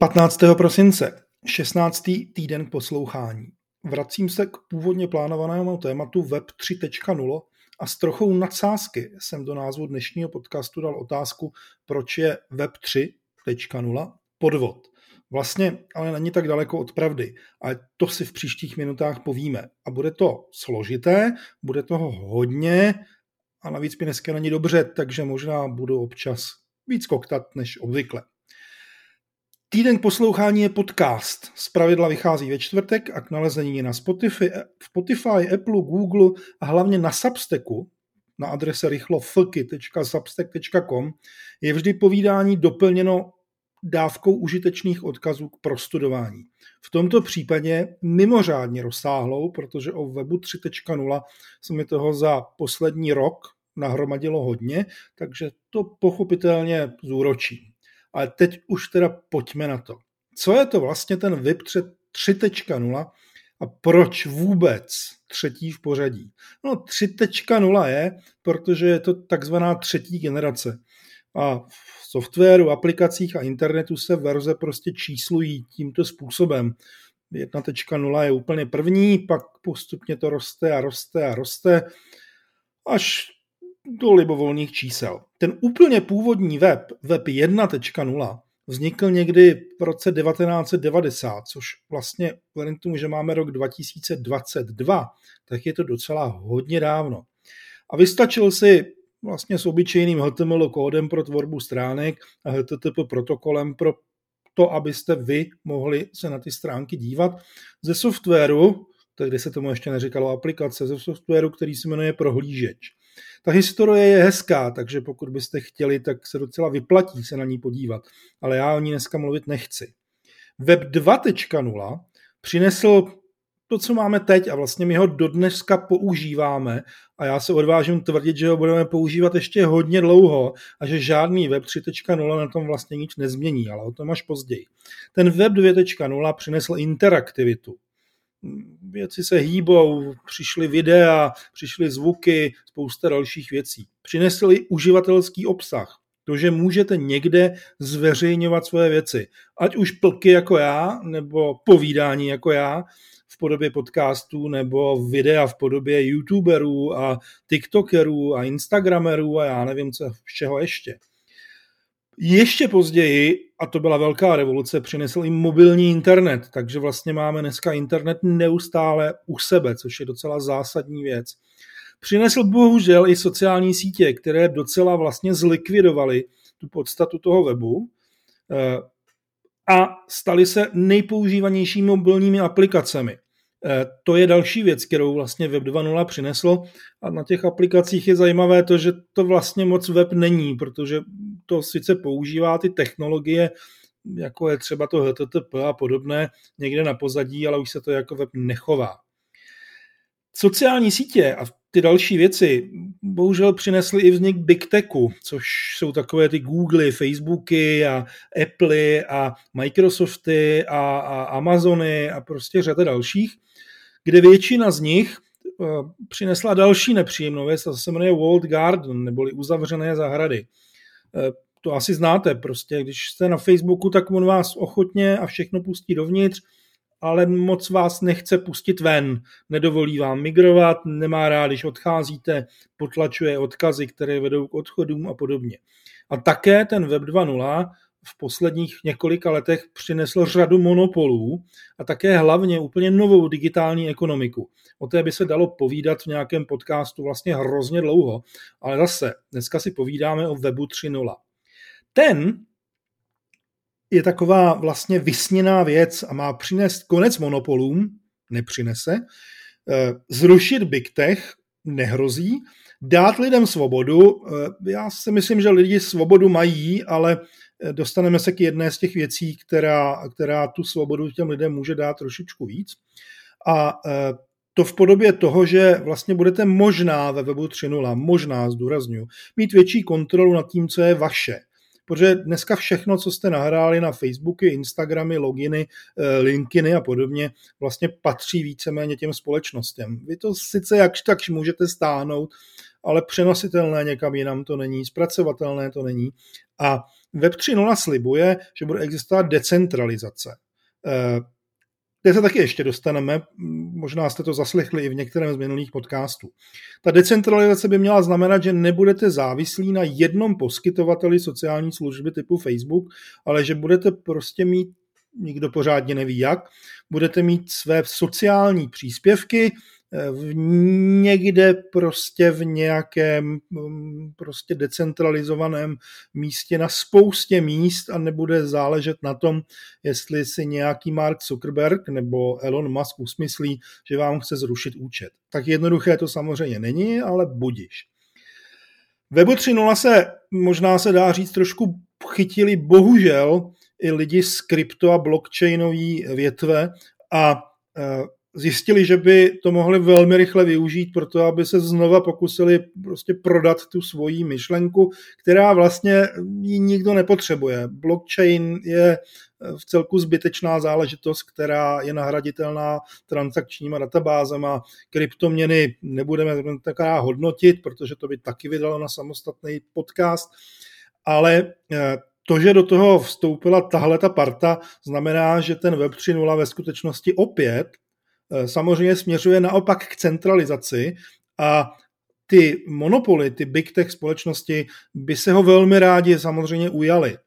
15. prosince, 16. týden k poslouchání. Vracím se k původně plánovanému tématu Web 3.0 a s trochou nadsázky jsem do názvu dnešního podcastu dal otázku, proč je Web 3.0 podvod. Vlastně ale není tak daleko od pravdy. A to si v příštích minutách povíme. A bude to složité, bude toho hodně a navíc mi dneska není dobře, takže možná budu občas víc koktat než obvykle. Týden k poslouchání je podcast. Z pravidla vychází ve čtvrtek a k nalezení je na Spotify, Spotify, Apple, Google a hlavně na Substacku na adrese rychlofky.substack.com je vždy povídání doplněno dávkou užitečných odkazů k prostudování. V tomto případě mimořádně rozsáhlou, protože o webu 3.0 se mi toho za poslední rok nahromadilo hodně, takže to pochopitelně zúročím. Ale teď už teda pojďme na to. Co je to vlastně ten VIP 3.0 a proč vůbec třetí v pořadí? No 3.0 je, protože je to takzvaná třetí generace. A v softwaru, aplikacích a internetu se verze prostě číslují tímto způsobem. 1.0 je úplně první, pak postupně to roste a roste a roste, až do libovolných čísel. Ten úplně původní web, web 1.0, vznikl někdy v roce 1990, což vlastně vzhledem k tomu, že máme rok 2022, tak je to docela hodně dávno. A vystačil si vlastně s obyčejným HTML kódem pro tvorbu stránek a HTTP protokolem pro to, abyste vy mohli se na ty stránky dívat ze softwaru, tehdy se tomu ještě neříkalo aplikace, ze softwaru, který se jmenuje prohlížeč. Ta historie je hezká, takže pokud byste chtěli, tak se docela vyplatí se na ní podívat. Ale já o ní dneska mluvit nechci. Web 2.0 přinesl to, co máme teď a vlastně my ho dodneska používáme a já se odvážím tvrdit, že ho budeme používat ještě hodně dlouho a že žádný web 3.0 na tom vlastně nic nezmění, ale o tom až později. Ten web 2.0 přinesl interaktivitu věci se hýbou, přišly videa, přišly zvuky, spousta dalších věcí. Přinesl i uživatelský obsah. To, že můžete někde zveřejňovat svoje věci. Ať už plky jako já, nebo povídání jako já, v podobě podcastů, nebo videa v podobě youtuberů a tiktokerů a instagramerů a já nevím, co z čeho ještě. Ještě později, a to byla velká revoluce, přinesl i mobilní internet, takže vlastně máme dneska internet neustále u sebe, což je docela zásadní věc. Přinesl bohužel i sociální sítě, které docela vlastně zlikvidovaly tu podstatu toho webu eh, a staly se nejpoužívanějšími mobilními aplikacemi. Eh, to je další věc, kterou vlastně Web 2.0 přineslo a na těch aplikacích je zajímavé to, že to vlastně moc web není, protože to sice používá ty technologie, jako je třeba to HTTP a podobné, někde na pozadí, ale už se to jako web nechová. Sociální sítě a ty další věci bohužel přinesly i vznik Big Techu, což jsou takové ty Google, Facebooky a Apple a Microsofty a, a Amazony a prostě řada dalších, kde většina z nich eh, přinesla další nepříjemnou věc, a se jmenuje World Garden, neboli uzavřené zahrady. Eh, to asi znáte, prostě když jste na Facebooku, tak on vás ochotně a všechno pustí dovnitř, ale moc vás nechce pustit ven, nedovolí vám migrovat, nemá rád, když odcházíte, potlačuje odkazy, které vedou k odchodům a podobně. A také ten Web 2.0 v posledních několika letech přinesl řadu monopolů a také hlavně úplně novou digitální ekonomiku. O té by se dalo povídat v nějakém podcastu vlastně hrozně dlouho, ale zase dneska si povídáme o webu 3.0. Ten je taková vlastně vysněná věc a má přinést konec monopolům, nepřinese, eh, zrušit Big Tech nehrozí, dát lidem svobodu. Eh, já si myslím, že lidi svobodu mají, ale dostaneme se k jedné z těch věcí, která, která tu svobodu těm lidem může dát trošičku víc. A to v podobě toho, že vlastně budete možná ve webu 3.0, možná zdůraznuju, mít větší kontrolu nad tím, co je vaše protože dneska všechno, co jste nahráli na Facebooky, Instagramy, loginy, eh, linkiny a podobně, vlastně patří víceméně těm společnostem. Vy to sice jakž takž můžete stáhnout, ale přenositelné někam jinam to není, zpracovatelné to není. A Web 3.0 slibuje, že bude existovat decentralizace. Kde se taky ještě dostaneme, možná jste to zaslechli i v některém z minulých podcastů. Ta decentralizace by měla znamenat, že nebudete závislí na jednom poskytovateli sociální služby typu Facebook, ale že budete prostě mít, nikdo pořádně neví jak, budete mít své sociální příspěvky, někde prostě v nějakém mm, prostě decentralizovaném místě na spoustě míst a nebude záležet na tom, jestli si nějaký Mark Zuckerberg nebo Elon Musk usmyslí, že vám chce zrušit účet. Tak jednoduché to samozřejmě není, ale budiš. Webu 3.0 se možná se dá říct trošku chytili bohužel i lidi z krypto a blockchainové větve a e, zjistili, že by to mohli velmi rychle využít pro to, aby se znova pokusili prostě prodat tu svoji myšlenku, která vlastně ji nikdo nepotřebuje. Blockchain je v celku zbytečná záležitost, která je nahraditelná transakčníma databázema. Kryptoměny nebudeme taká hodnotit, protože to by taky vydalo na samostatný podcast, ale eh, to, že do toho vstoupila tahle ta parta, znamená, že ten Web 3.0 ve skutečnosti opět Eh, samozřejmě směřuje naopak k centralizaci a ty monopoly, ty big tech společnosti by se ho velmi rádi samozřejmě ujali.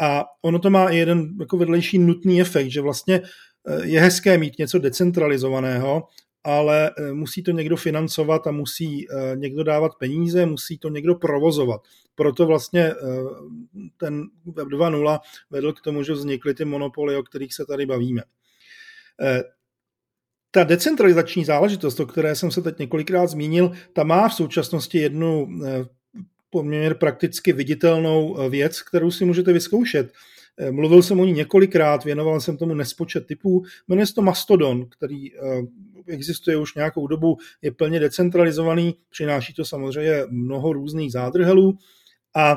A ono to má i jeden jako vedlejší nutný efekt, že vlastně eh, je hezké mít něco decentralizovaného, ale eh, musí to někdo financovat a musí někdo dávat peníze, musí to někdo provozovat. Proto vlastně ten Web 2.0 vedl k tomu, že vznikly ty monopoly, o kterých se tady bavíme ta decentralizační záležitost, o které jsem se teď několikrát zmínil, ta má v současnosti jednu eh, poměrně prakticky viditelnou eh, věc, kterou si můžete vyzkoušet. Eh, mluvil jsem o ní několikrát, věnoval jsem tomu nespočet typů. Jmenuje se to Mastodon, který existuje už nějakou dobu, je plně decentralizovaný, přináší to samozřejmě mnoho různých zádrhelů a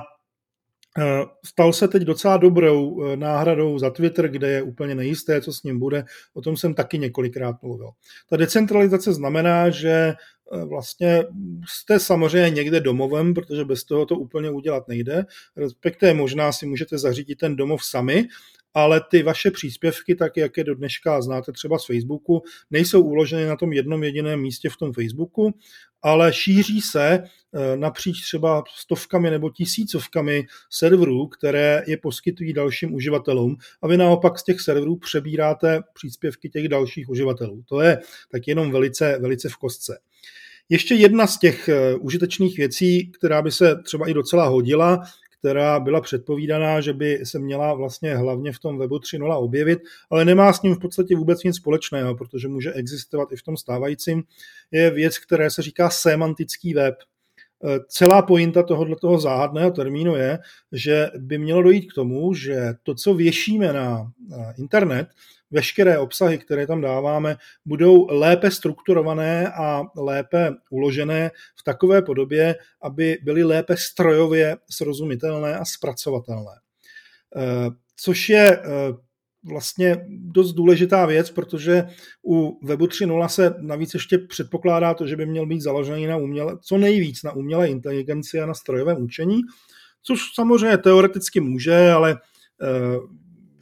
stal se teď docela dobrou eh, náhradou za Twitter, kde je úplně nejisté, co s ním bude. O tom jsem taky několikrát mluvil. Ta decentralizace znamená, že eh, vlastně jste samozřejmě někde domovem, protože bez toho to úplně udělat nejde. Respektive možná si můžete zařídit ten domov sami, ale ty vaše příspěvky, tak jak je do dneška znáte třeba z Facebooku, nejsou uloženy na tom jednom jediném místě v tom Facebooku, ale šíří se eh, napříč třeba stovkami nebo tisícovkami serverů, které je poskytují dalším uživatelům a vy naopak z těch serverů přebíráte příspěvky těch dalších uživatelů. To je tak jenom velice, velice v kostce. Ještě jedna z těch eh, užitečných věcí, která by se třeba i docela hodila, která byla předpovídaná, že by se měla vlastně hlavně v tom webu 3.0 objevit, ale nemá s ním v podstatě vůbec nic společného, protože může existovat i v tom stávajícím, je věc, které se říká semantický web. E, celá pointa tohoto záhadného termínu je, že by mělo dojít k tomu, že to, co věšíme na internet, veškeré obsahy, které tam dáváme, budou lépe strukturované a lépe uložené v takové podobě, aby byly lépe strojově srozumitelné a zpracovatelné. Eh, což je eh, vlastně dost důležitá věc, protože u Webu 3.0 se navíc ještě předpokládá to, že by měl být založený na uměle, co nejvíc na umělé inteligenci a na strojovém učení, což samozřejmě teoreticky může, ale eh,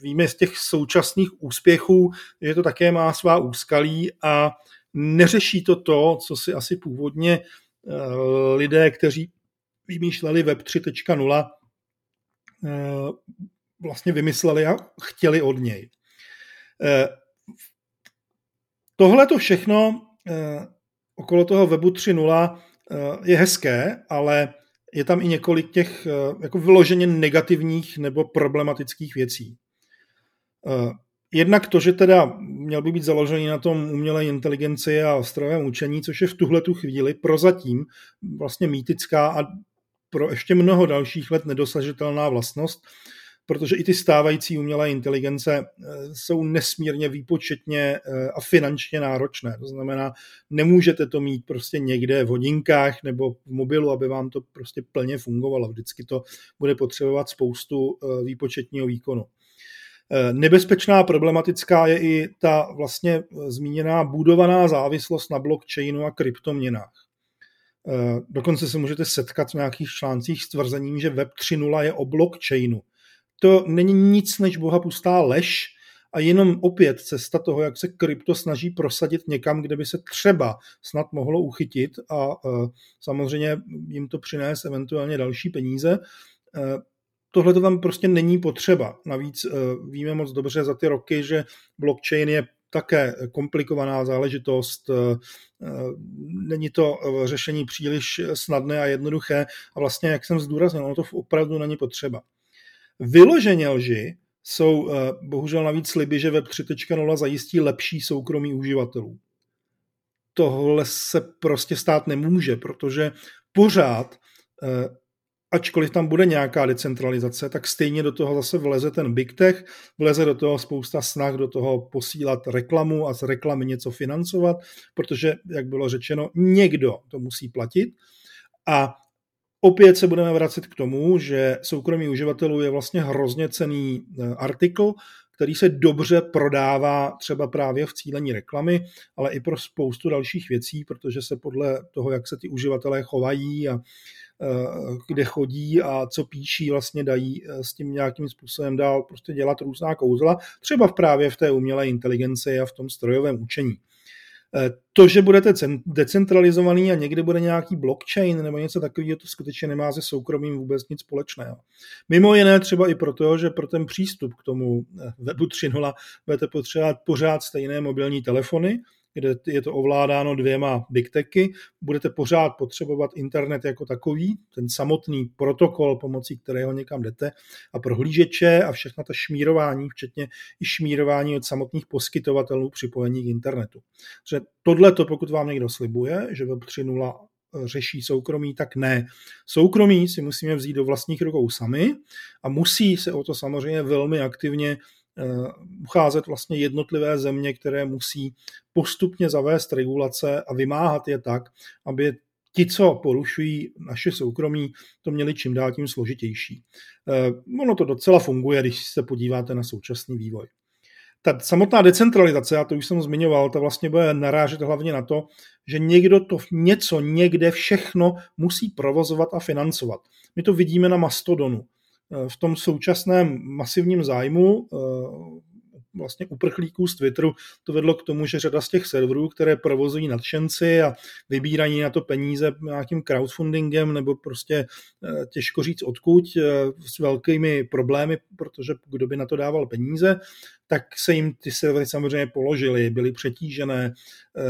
víme z těch současných úspěchů, že to také má svá úskalí a neřeší to to, co si asi původně eh, lidé, kteří vymýšleli Web 3.0, eh, vlastně vymysleli a chtěli od něj. Eh, tohle to všechno okolo toho webu 3.0 je hezké, ale je tam i několik těch jako vyloženě negativních nebo problematických věcí. Eh, jednak to, že teda měl by být založený na tom umělé inteligenci a strojovém učení, což je v tuhle tu chvíli prozatím vlastně mýtická a pro ještě mnoho dalších let nedosažitelná vlastnost, protože i ty stávající umělé inteligence eh, jsou nesmírně výpočetně eh, a finančně náročné. To znamená, nemůžete to mít prostě někde v hodinkách nebo v mobilu, aby vám to prostě plně fungovalo. Vždycky to bude potřebovat spoustu výpočetního výkonu. Nebezpečná problematická je i ta vlastně zmíněná budovaná závislost na blockchainu a kryptoměnách. Dokonce se můžete setkat v nějakých článcích s tvrzením, že Web 3.0 je o blockchainu to není nic než boha pustá lež a jenom opět cesta toho, jak se krypto snaží prosadit někam, kde by se třeba snad mohlo uchytit a uh, samozřejmě jim to přinést eventuálně další peníze. Uh, Tohle to tam prostě není potřeba. Navíc uh, víme moc dobře za ty roky, že blockchain je také komplikovaná záležitost, není to řešení příliš snadné a jednoduché a vlastně, jak jsem zdůraznil, ono to opravdu není potřeba. Vyloženě lži jsou uh, bohužel navíc sliby, že Web 3.0 zajistí lepší soukromí uživatelů. Tohle se prostě stát nemůže, protože pořád, uh, ačkoliv tam bude nějaká decentralizace, tak stejně do toho zase vleze ten big tech, vleze do toho spousta snah do toho posílat reklamu a z reklamy něco financovat, protože, jak bylo řečeno, někdo to musí platit. A Opět se budeme vracet k tomu, že soukromí uživatelů je vlastně hrozně cený eh, artikl, který se dobře prodává třeba právě v cílení reklamy, ale i pro spoustu dalších věcí, protože se podle toho, jak se ty uživatelé chovají a eh, kde chodí a co píší, vlastně dají eh, s tím nějakým způsobem dál prostě dělat různá kouzla, třeba právě v té umělé inteligenci a v tom strojovém učení. Eh, to, že budete decentralizovaný a někde bude nějaký blockchain nebo něco takového, to skutečně nemá se soukromím vůbec nic společného. Mimo jiné třeba i proto, že pro ten přístup k tomu eh, webu 3.0 budete potřebovat pořád stejné mobilní telefony, kde je to ovládáno dvěma big techy, budete pořád potřebovat internet jako takový, ten samotný protokol, pomocí kterého někam jdete, a prohlížeče a všechna ta šmírování, včetně i šmírování od samotných poskytovatelů připojení k internetu. Že tohle to, pokud vám někdo slibuje, že Web 3.0 řeší soukromí, tak ne. Soukromí si musíme vzít do vlastních rukou sami a musí se o to samozřejmě velmi aktivně ucházet vlastně jednotlivé země, které musí postupně zavést regulace a vymáhat je tak, aby ti, co porušují naše soukromí, to měli čím dál tím složitější. Eh, ono to docela funguje, když se podíváte na současný vývoj. Ta samotná decentralizace, já to už jsem zmiňoval, ta vlastně bude narážet hlavně na to, že někdo to něco někde všechno musí provozovat a financovat. My to vidíme na Mastodonu. Eh, v tom současném masivním zájmu eh, vlastně uprchlíků z Twitteru to vedlo k tomu, že řada z těch serverů, které provozují nadšenci a vybírají na to peníze nějakým crowdfundingem nebo prostě eh, těžko říct odkud s velkými problémy, protože kdo by na to dával peníze, tak se jim ty servery samozřejmě položily, byly přetížené,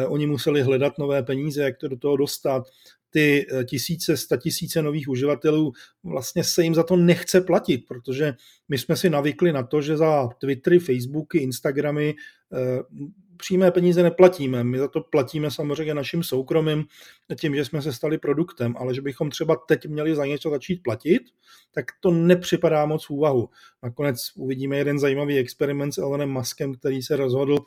oni museli hledat nové peníze, jak to do toho dostat ty eh, tisíce, sta tisíce nových uživatelů, vlastně se jim za to nechce platit, protože my jsme si navykli na to, že za Twittery, Facebooky, Instagramy eh, přímé peníze neplatíme. My za to platíme samozřejmě naším soukromým tím, že jsme se stali produktem, ale že bychom třeba teď měli za něco začít platit, tak to nepřipadá moc v úvahu. Nakonec uvidíme jeden zajímavý experiment s Elonem Muskem, který se rozhodl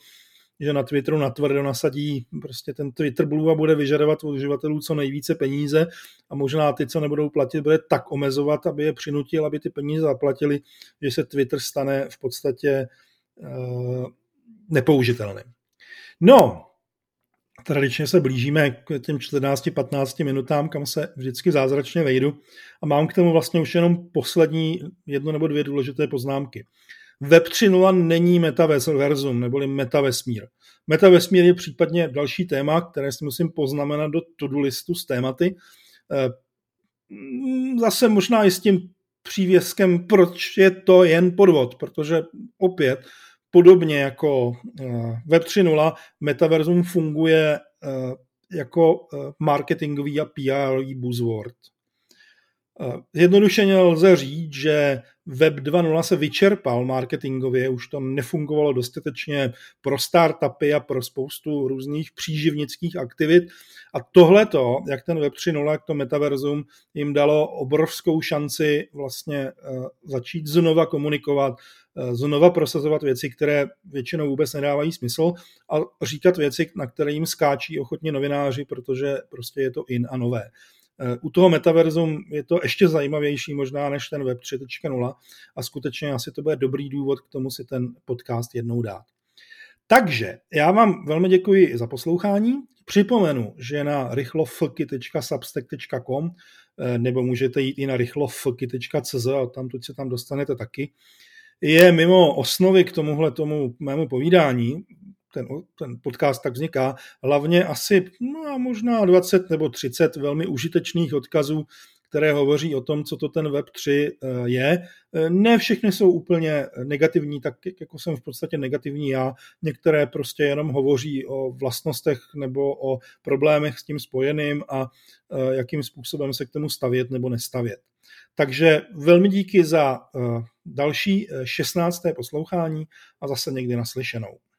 že na Twitteru natvrdo nasadí prostě ten Twitter Blue a bude vyžadovat od uživatelů co nejvíce peníze a možná ty, co nebudou platit, bude tak omezovat, aby je přinutil, aby ty peníze zaplatili, že se Twitter stane v podstatě uh, nepoužitelným. No, tradičně se blížíme k těm 14-15 minutám, kam se vždycky zázračně vejdu a mám k tomu vlastně už jenom poslední jedno nebo dvě důležité poznámky. Web 3.0 není metaverzum, neboli metavesmír. Metavesmír je případně další téma, které si musím poznamenat do to-do listu s tématy. Eh, zase možná i s tím přívěskem, proč je to jen podvod, protože opět podobně jako eh, Web 3.0 metaverzum funguje eh, jako marketingový a PR buzzword. Jednodušeně lze říct, že Web 2.0 se vyčerpal marketingově, už to nefungovalo dostatečně pro startupy a pro spoustu různých příživnických aktivit. A tohleto, jak ten Web 3.0, jak to metaverzum, jim dalo obrovskou šanci vlastně eh, začít znova komunikovat, eh, znova prosazovat věci, které většinou vůbec nedávají smysl a říkat věci, na které jim skáčí ochotně novináři, protože prostě je to in a nové. U toho metaverzum je to ještě zajímavější možná než ten Web 3.0 a skutečně asi to bude dobrý důvod k tomu si ten podcast jednou dát. Takže já vám velmi děkuji za poslouchání. Připomenu, že na rychlofky.substack.com eh, nebo můžete jít i na rychlofky.cz a tam tuď se tam dostanete taky, je mimo osnovy k tomuhle tomu mému povídání ten, ten podcast tak vzniká, hlavně asi no možná 20 nebo 30 velmi užitečných odkazů, které hovoří o tom, co to ten Web3 eh, je. Eh, ne všechny jsou úplně negativní, tak jako jsem v podstatě negativní já. Některé prostě jenom hovoří o vlastnostech nebo o problémech s tím spojeným a eh, jakým způsobem se k tomu stavět nebo nestavět. Takže velmi díky za další 16. poslouchání a zase někdy naslyšenou.